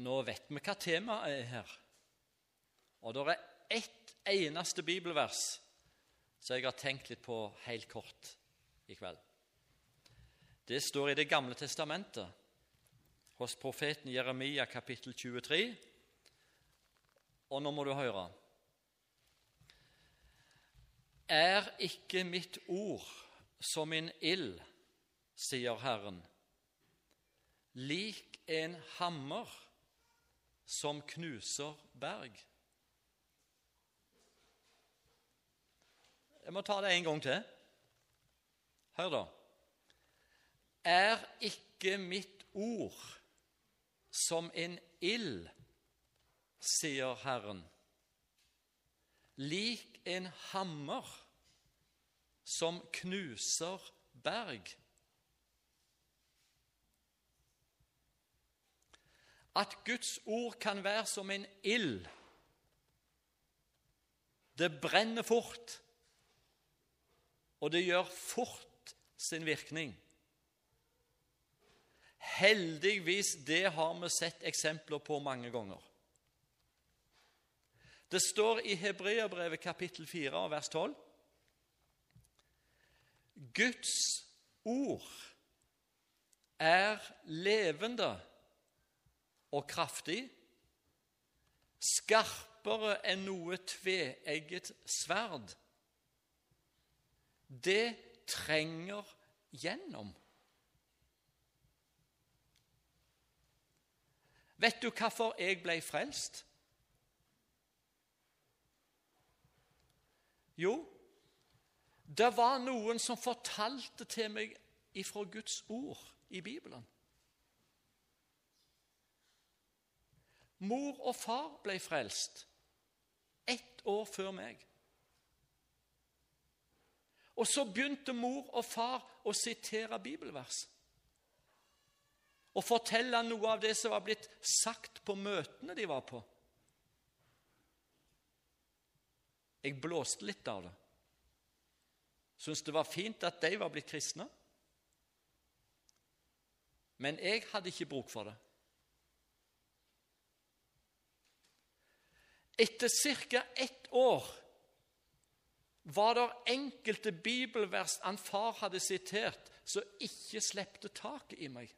Nå vet vi hva temaet er her. Og det er ett eneste bibelvers som jeg har tenkt litt på helt kort i kveld. Det står i Det gamle testamentet, hos profeten Jeremia kapittel 23. Og nå må du høre. Er ikke mitt ord som en ild, sier Herren, lik en hammer som knuser berg? Jeg må ta det en gang til. Hør, da. Er ikke mitt ord som en ild, sier Herren, lik en hammer som knuser berg? At Guds ord kan være som en ild. Det brenner fort og det gjør fort sin virkning. Heldigvis, det har vi sett eksempler på mange ganger. Det står i Hebreabrevet kapittel 4 vers 12 Guds ord er levende og kraftig, skarpere enn noe tveegget sverd det trenger gjennom. Vet du hvorfor jeg ble frelst? Jo, det var noen som fortalte til meg ifra Guds ord i Bibelen. Mor og far ble frelst ett år før meg. Og så begynte mor og far å sitere bibelvers. Og fortelle noe av det som var blitt sagt på møtene de var på. Jeg blåste litt av det. Syntes det var fint at de var blitt kristne. Men jeg hadde ikke bruk for det. Etter ca. ett år var det enkelte bibelvers han far hadde sitert, som ikke slepte taket i meg.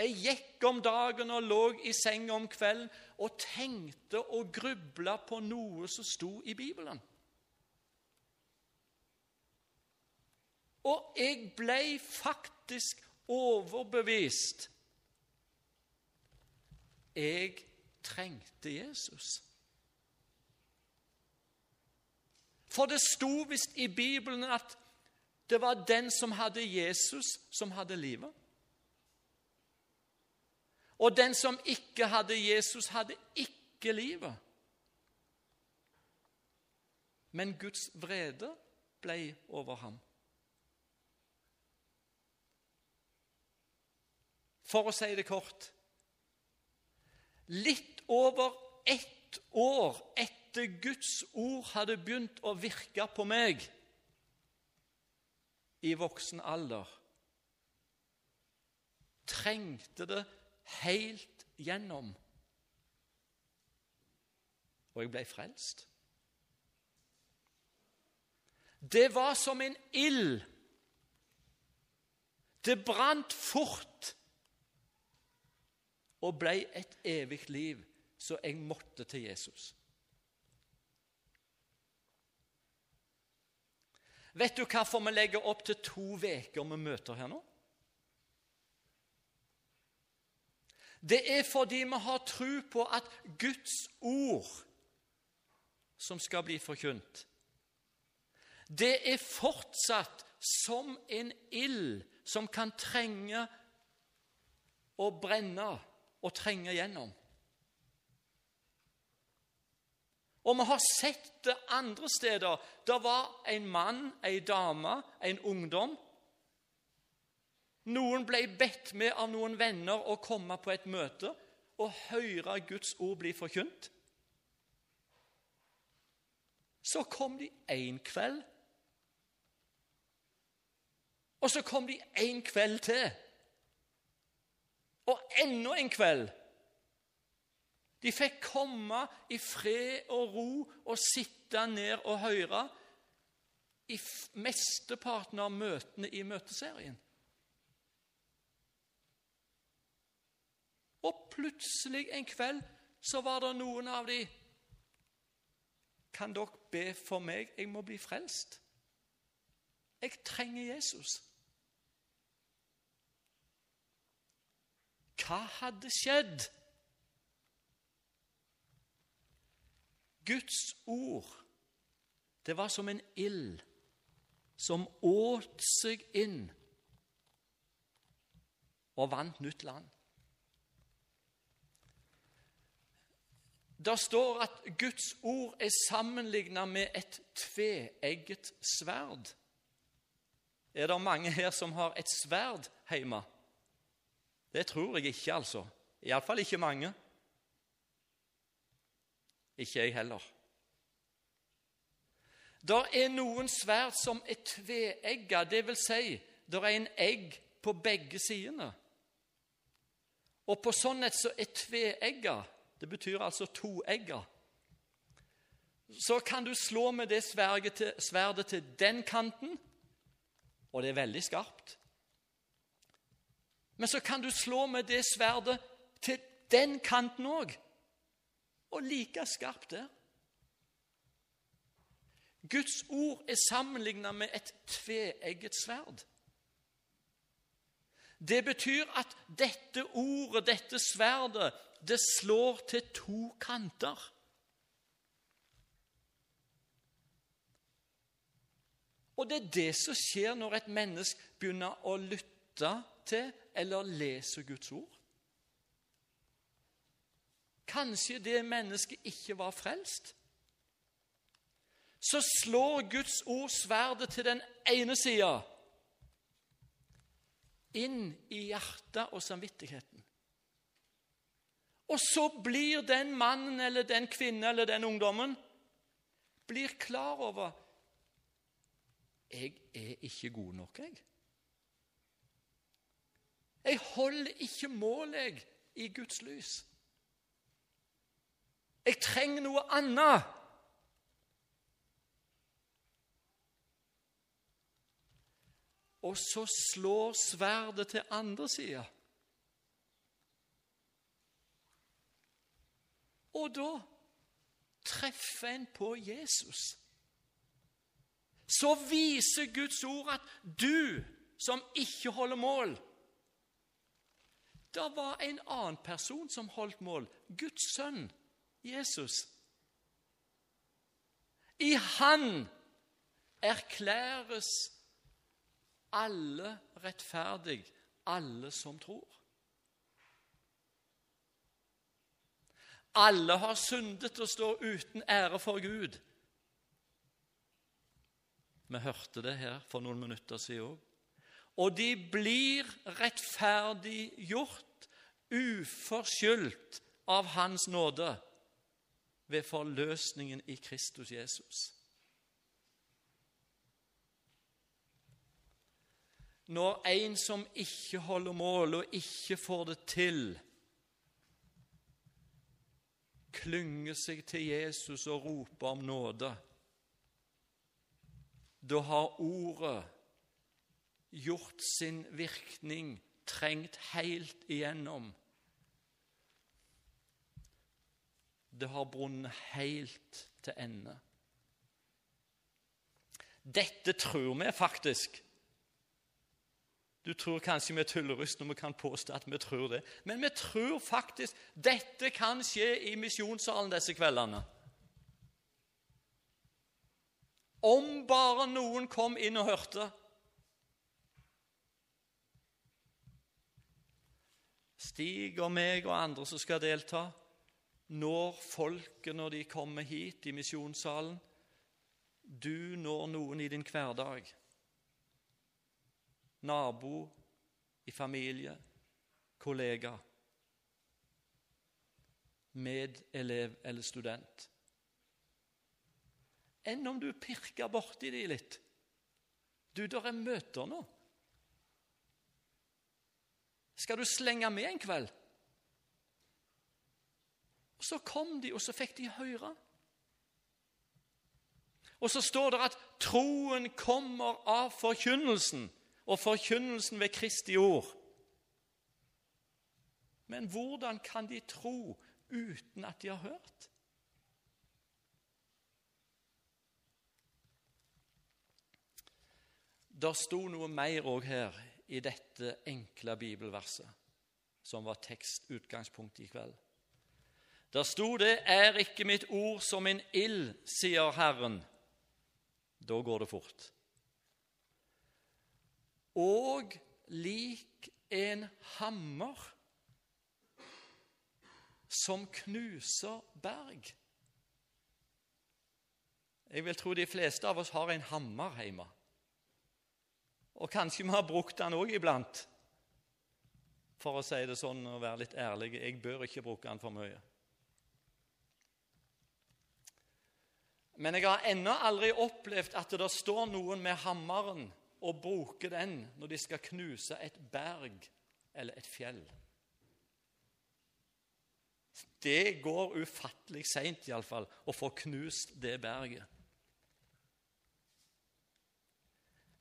Jeg gikk om dagen og lå i senga om kvelden og tenkte og grubla på noe som sto i Bibelen. Og jeg ble faktisk overbevist. Jeg trengte Jesus. For det sto visst i Bibelen at det var den som hadde Jesus, som hadde livet. Og den som ikke hadde Jesus, hadde ikke livet. Men Guds vrede ble over ham. For å si det kort Litt over ett år etter Guds ord hadde begynt å virke på meg i voksen alder, trengte det helt gjennom. Og jeg ble frelst. Det var som en ild. Det brant fort og ble et evig liv, så jeg måtte til Jesus. Vet du hvorfor vi legger opp til to uker med møter her nå? Det er fordi vi har tro på at Guds ord som skal bli forkynt, det er fortsatt som en ild som kan trenge å brenne og trenge gjennom. Og vi har sett det andre steder. Det var en mann, en dame, en ungdom. Noen ble bedt med av noen venner å komme på et møte og høre Guds ord bli forkynt. Så kom de én kveld. Og så kom de en kveld til. Og enda en kveld De fikk komme i fred og ro og sitte ned og høre i mesteparten av møtene i møteserien. Og plutselig en kveld så var det noen av de Kan dere be for meg? Jeg må bli frelst. Jeg trenger Jesus. Hva hadde skjedd? Guds ord, det var som en ild som åt seg inn og vant nytt land. Det står at Guds ord er sammenlignet med et tveegget sverd. Er det mange her som har et sverd hjemme? Det tror jeg ikke, altså. Iallfall ikke mange. Ikke jeg heller. Der er noen sverd som er tveegga, vil si, der er en egg på begge sidene. Og på sånn et så er tveegga det betyr altså toegga. Så kan du slå med det sverdet til, sverdet til den kanten, og det er veldig skarpt. Men så kan du slå med det sverdet til den kanten òg, og like skarpt der. Guds ord er sammenlignet med et tveegget sverd. Det betyr at dette ordet, dette sverdet, det slår til to kanter. Og det er det som skjer når et menneske begynner å lytte til eller leser Guds ord. Kanskje det mennesket ikke var frelst. Så slår Guds ord sverdet til den ene sida inn i hjertet og samvittigheten. Og så blir den mannen eller den kvinnen eller den ungdommen blir klar over jeg er ikke god nok, jeg. Jeg holder ikke mål, jeg, i Guds lys. Jeg trenger noe annet. Og så slår sverdet til andre sida. Og da treffer en på Jesus. Så viser Guds ord at du som ikke holder mål Det var en annen person som holdt mål. Guds sønn, Jesus. I Han erklæres alle rettferdig, alle som tror. Alle har syndet og står uten ære for Gud. Vi hørte det her for noen minutter siden òg. Og de blir rettferdiggjort, uforskyldt av Hans nåde, ved forløsningen i Kristus Jesus. Når en som ikke holder mål og ikke får det til, klynger seg til Jesus og roper om nåde, da har ordet gjort sin virkning, trengt helt igjennom. Det har brunnet helt til ende. Dette tror vi faktisk du tror kanskje vi er tullerust når vi kan påstå at vi tror det. Men vi tror faktisk dette kan skje i misjonssalen disse kveldene. Om bare noen kom inn og hørte. Stig og meg og andre som skal delta, når folket når de kommer hit i misjonssalen. Du når noen i din hverdag nabo, i familie, kollega, medelev eller student. Enn om du pirker borti de litt. Du, der er møter nå. Skal du slenge med en kveld? Og Så kom de, og så fikk de høre. Og så står det at troen kommer av forkynnelsen, og forkynnelsen ved Kristi ord. Men hvordan kan de tro uten at de har hørt? Det sto noe mer òg her i dette enkle bibelverset, som var tekstutgangspunktet i kveld. Der sto det 'Er ikke mitt ord som en ild', sier Herren. Da går det fort. Og lik en hammer som knuser berg. Jeg vil tro de fleste av oss har en hammer hjemme. Og kanskje vi har brukt den òg iblant. For å si det sånn og være litt ærlig jeg bør ikke bruke den for mye. Men jeg har ennå aldri opplevd at det står noen med hammeren og bruker den når de skal knuse et berg eller et fjell. Det går ufattelig seint iallfall å få knust det berget.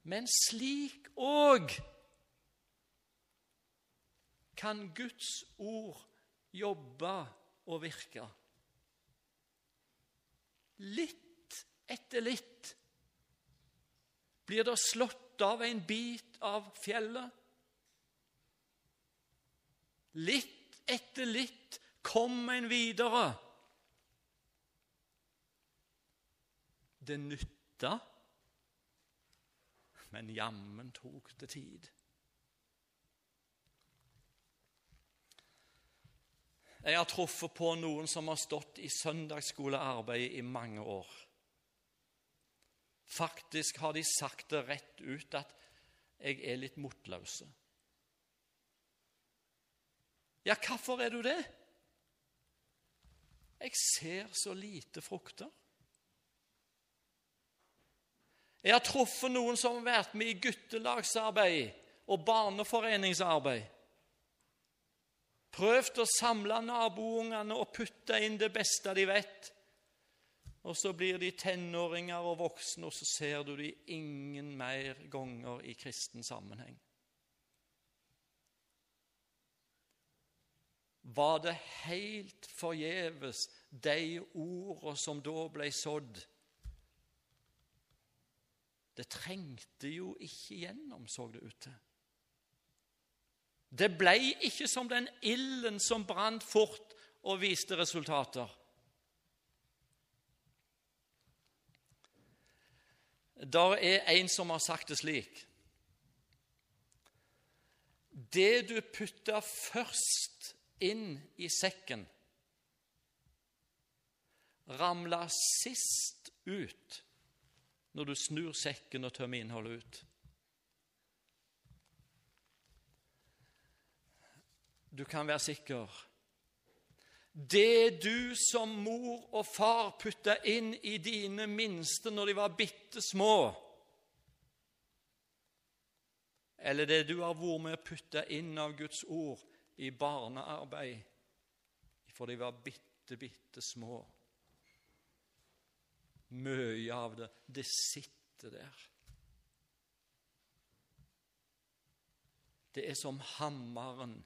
Men slik òg kan Guds ord jobbe og virke. Litt etter litt blir det slått av en bit av fjellet. Litt etter litt kom en videre. Det nytta, men jammen tok det tid. Jeg har truffet på noen som har stått i søndagsskolearbeidet i mange år. Faktisk har de sagt det rett ut at jeg er litt motløse. Ja, hvorfor er du det? Jeg ser så lite frukter. Jeg har truffet noen som har vært med i guttelagsarbeid og barneforeningsarbeid. Prøvd å samle naboungene og putte inn det beste de vet. Og så blir de tenåringer og voksne, og så ser du de ingen mer ganger i kristen sammenheng. Var det helt forgjeves, de ordene som da ble sådd? Det trengte jo ikke gjennom, så det ut til. Det ble ikke som den ilden som brant fort og viste resultater. Der er en som har sagt det slik Det du putter først inn i sekken, ramler sist ut når du snur sekken og tømmer innholdet ut. Du kan være sikker det du som mor og far putta inn i dine minste når de var bitte små, eller det du har vært med å putte inn av Guds ord i barnearbeid for de var bitte, bitte små Mye av det, det sitter der. Det er som hammeren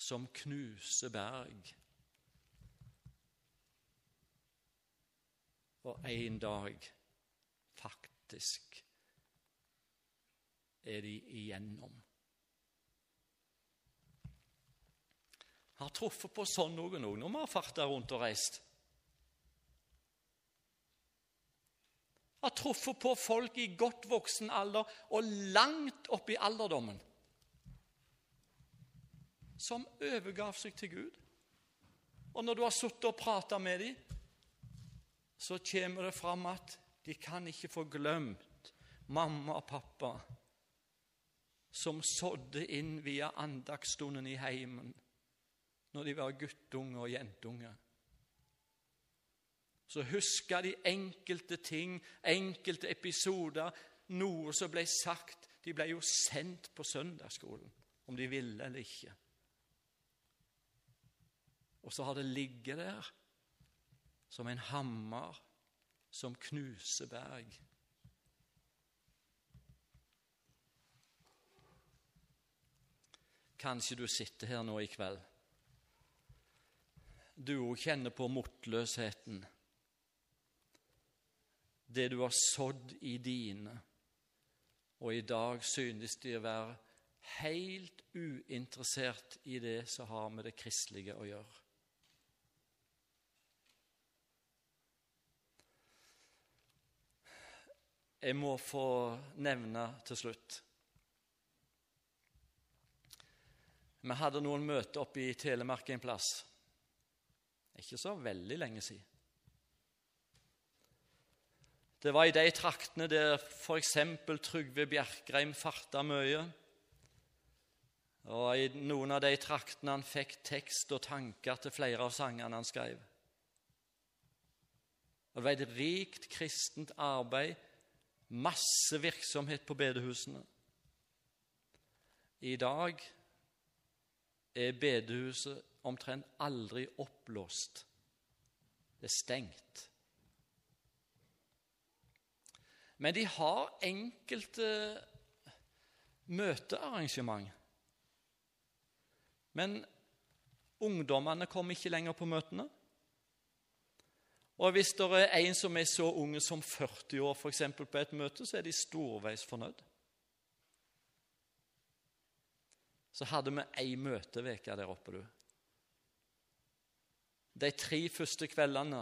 som knuser berg. og en dag faktisk er de igjennom. Har truffet på sånn noen òg når vi har farta rundt og reist. Har truffet på folk i godt voksen alder og langt opp i alderdommen som overgav seg til Gud. Og når du har sittet og prata med dem, så kommer det fram at de kan ikke få glemt mamma og pappa som sådde inn via andagsstunden i heimen når de var guttunge og jentunge. Så husker de enkelte ting, enkelte episoder, noe som ble sagt. De ble jo sendt på søndagsskolen, om de ville eller ikke. Og så har det ligget der som en hammer som knuser berg. Kanskje du sitter her nå i kveld. Du òg kjenner på motløsheten. Det du har sådd i dine, og i dag synes de å være helt uinteressert i det som har med det kristelige å gjøre. Jeg må få nevne til slutt Vi hadde noen møter oppe i Telemark en plass. Ikke så veldig lenge siden. Det var i de traktene der f.eks. Trygve Bjerkreim farta mye. Og i noen av de traktene han fikk tekst og tanker til flere av sangene han skrev. Det var et rikt kristent arbeid, masse virksomhet på bedehusene. I dag er bedehuset omtrent aldri oppblåst. Det er stengt. Men de har enkelte møtearrangement. Men ungdommene kommer ikke lenger på møtene. Og hvis det er en som er så unge som 40 år for eksempel, på et møte, så er de storveis fornøyd. Så hadde vi ei møteveke der oppe, du. De tre første kveldene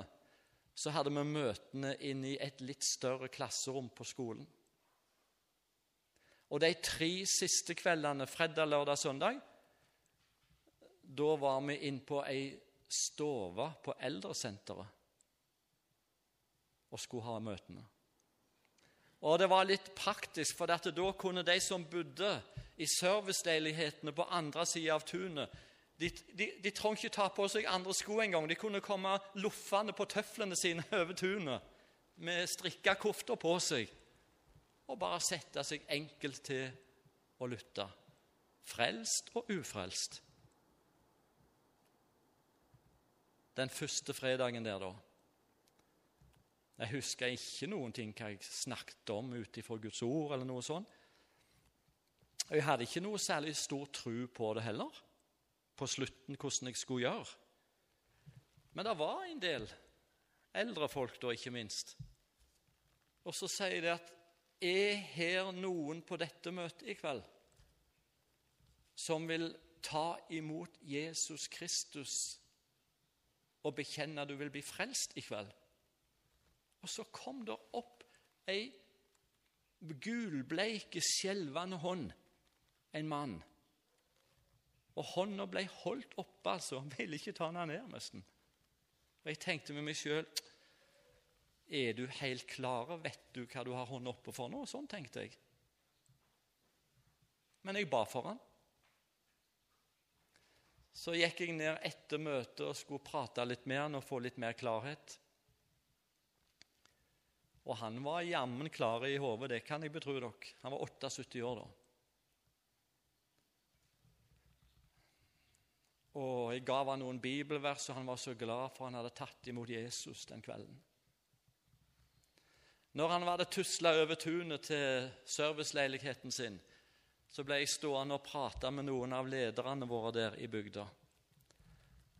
så hadde vi møtene inne i et litt større klasserom på skolen. Og de tre siste kveldene, fredag, lørdag, søndag, da var vi inne på ei stove på eldresenteret og skulle ha møtene. Og det var litt praktisk, for da kunne de som bodde i serviceleilighetene på andre sida av tunet. De, de, de trengte ikke ta på seg andre sko engang. De kunne komme loffende på tøflene sine over tunet med strikka kofter på seg og bare sette seg enkelt til å lytte. Frelst og ufrelst. Den første fredagen der, da Jeg husker ikke noen ting hva jeg snakket om ut ifra Guds ord, eller noe sånt. Jeg hadde ikke noe særlig stor tro på det heller, på slutten hvordan jeg skulle gjøre. Men det var en del eldre folk, da, ikke minst. Og så sier de at er her noen på dette møtet i kveld som vil ta imot Jesus Kristus og bekjenne at du vil bli frelst i kveld? Og så kom det opp ei gulbleike, skjelvende hånd en mann. Og hånda ble holdt oppe, altså. Han ville ikke ta henne ned, nesten. Og jeg tenkte med meg sjøl Er du helt klar? Vet du hva du har hånda oppe for nå? Sånn tenkte jeg. Men jeg ba for han. Så gikk jeg ned etter møtet og skulle prate litt med han og få litt mer klarhet. Og han var jammen klar i hodet, det kan jeg betro dere. Han var 78 år da. Og jeg ga han noen bibelvers, og han var så glad for han hadde tatt imot Jesus den kvelden. Når han hadde tusla over tunet til serviceleiligheten sin, så ble jeg stående og prate med noen av lederne våre der i bygda.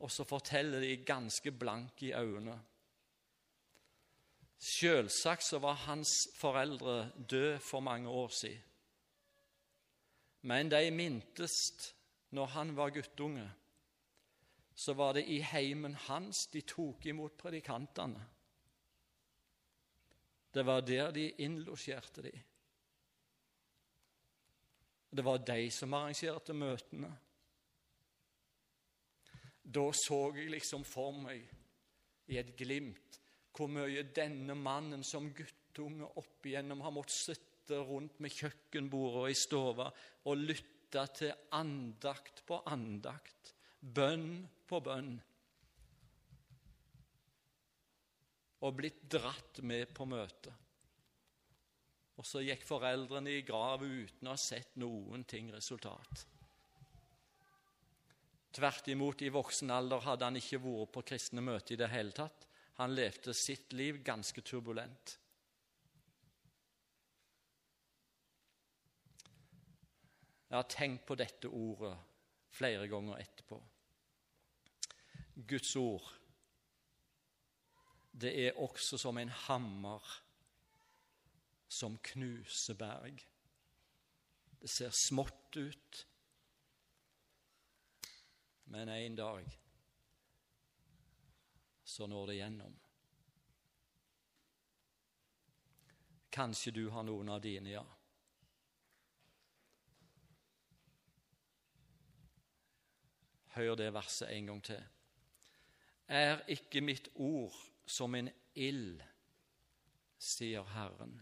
Og så forteller de ganske blanke i øynene. Selvsagt så var hans foreldre døde for mange år siden. Men de mintes når han var guttunge så var det i heimen hans de tok imot predikantene. Det var der de innlosjerte de. Det var de som arrangerte møtene. Da så jeg liksom for meg i et glimt hvor mye denne mannen som guttunge opp igjennom har måttet sitte rundt med kjøkkenbordet og i stua og lytte til andakt på andakt bønn på bønn. Og blitt dratt med på møtet. Og så gikk foreldrene i grav uten å ha sett noen ting resultat. Tvert imot, i voksen alder hadde han ikke vært på kristne møter i det hele tatt. Han levde sitt liv ganske turbulent. Jeg har tenkt på dette ordet flere ganger etterpå. Guds ord, det er også som en hammer som knuser berg. Det ser smått ut, men en dag så når det gjennom. Kanskje du har noen av dine, ja. Hør det verset en gang til. Er ikke mitt ord som en ild, sier Herren,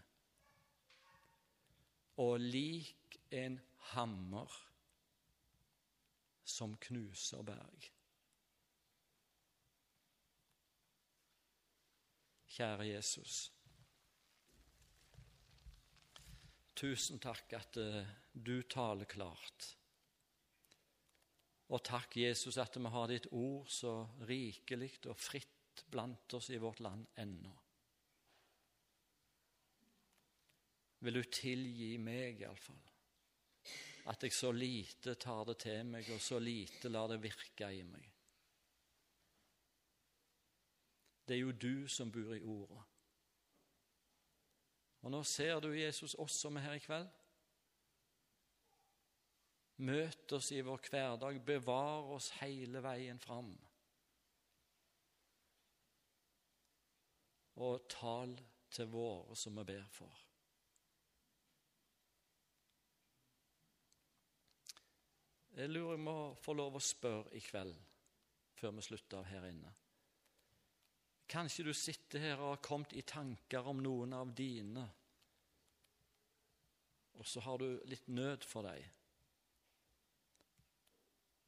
og lik en hammer som knuser berg. Kjære Jesus. Tusen takk at uh, du taler klart. Og takk, Jesus, at vi har ditt ord så rikelig og fritt blant oss i vårt land ennå. Vil du tilgi meg, iallfall, at jeg så lite tar det til meg, og så lite lar det virke i meg. Det er jo du som bor i Ordet. Og nå ser du Jesus oss som er her i kveld. Møt oss i vår hverdag, bevar oss hele veien fram. Og tal til våre som vi ber for. Jeg lurer jeg må få lov å spørre i kveld, før vi slutter av her inne. Kanskje du sitter her og har kommet i tanker om noen av dine, og så har du litt nød for dem.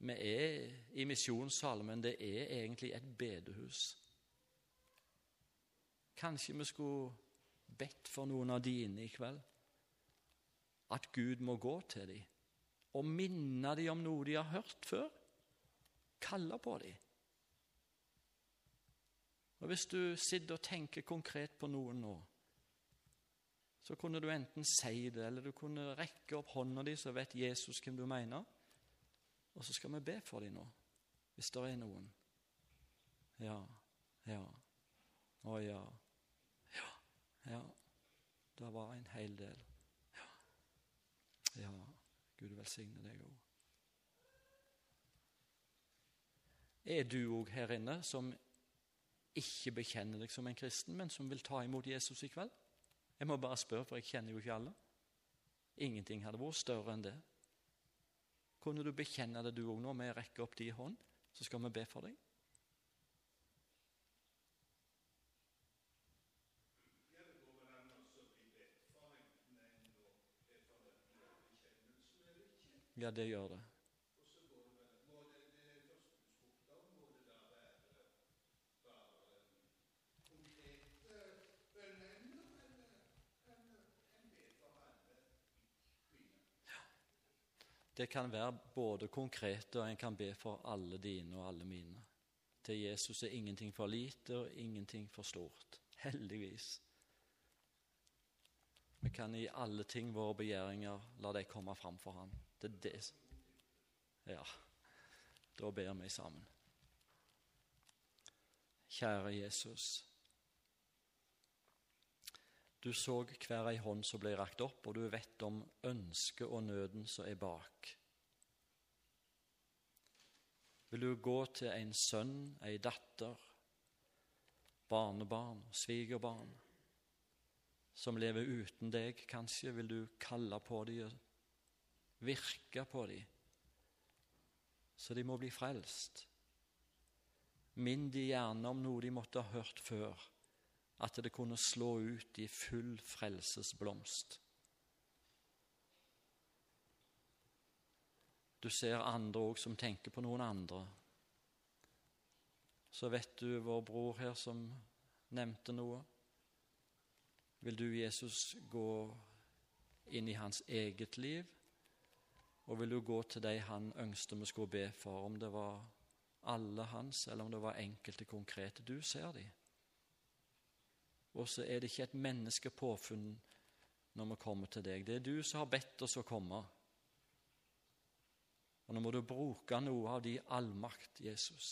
Vi er i misjonssalen, det er egentlig et bedehus. Kanskje vi skulle bedt for noen av dine i kveld? At Gud må gå til dem og minne dem om noe de har hørt før? Kalle på dem? Og Hvis du sitter og tenker konkret på noen nå, så kunne du enten si det, eller du kunne rekke opp hånda di, så vet Jesus hvem du mener. Og så skal vi be for dem nå, hvis det er noen. Ja, ja, å ja, ja, ja. Det var en hel del. Ja, ja. Gud velsigne deg òg. Er du òg her inne som ikke bekjenner deg som en kristen, men som vil ta imot Jesus i kveld? Jeg må bare spørre, for jeg kjenner jo ikke alle. Ingenting hadde vært større enn det. Kunne du bekjenne det du òg nå, med å rekke opp din hånd, så skal vi be for deg? Ja, det gjør det. Det kan være både konkret, og en kan be for alle dine og alle mine. Til Jesus er ingenting for lite og ingenting for stort. Heldigvis. Vi kan i alle ting våre begjæringer la dem komme fram for ham. Det er det Ja, da ber vi sammen. Kjære Jesus. Du så hver ei hånd som ble rakt opp, og du vet om ønsket og nøden som er bak. Vil du gå til en sønn, ei datter, barnebarn, svigerbarn, som lever uten deg, kanskje vil du kalle på dem, virke på dem, så de må bli frelst. Minn de gjerne om noe de måtte ha hørt før at det kunne slå ut i full frelsesblomst. Du ser andre òg som tenker på noen andre. Så vet du vår bror her som nevnte noe. Vil du, Jesus, gå inn i hans eget liv Og vil du gå til de han ønsket vi skulle be for, om det var alle hans, eller om det var enkelte konkrete. Du ser de. Og så er det ikke et menneske påfunn når vi kommer til deg. Det er du som har bedt oss å komme. Og nå må du bruke noe av din allmakt, Jesus.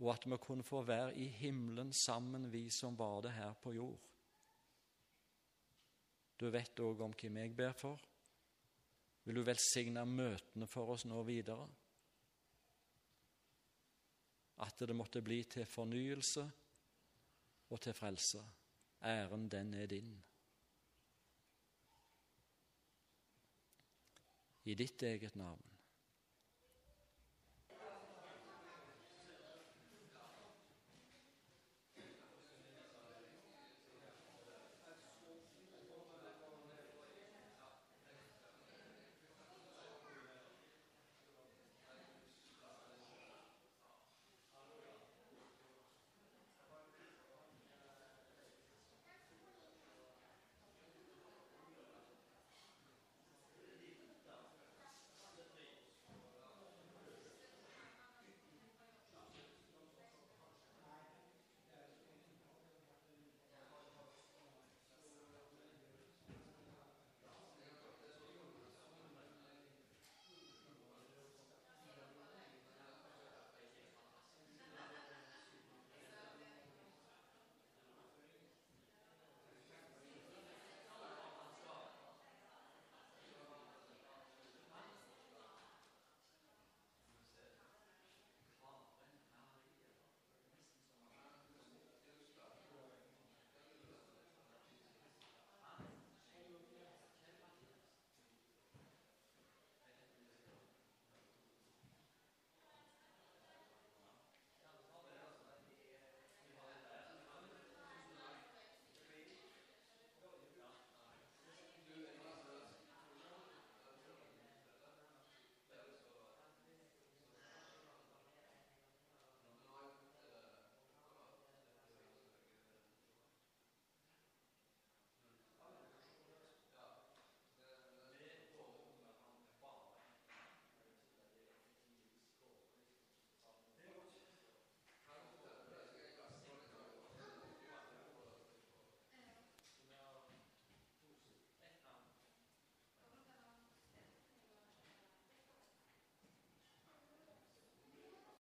Og at vi kunne få være i himmelen sammen, vi som var det her på jord. Du vet òg om hvem jeg ber for. Vil du velsigne møtene for oss nå videre? At det måtte bli til fornyelse og til frelse. Æren, den er din. I ditt eget navn.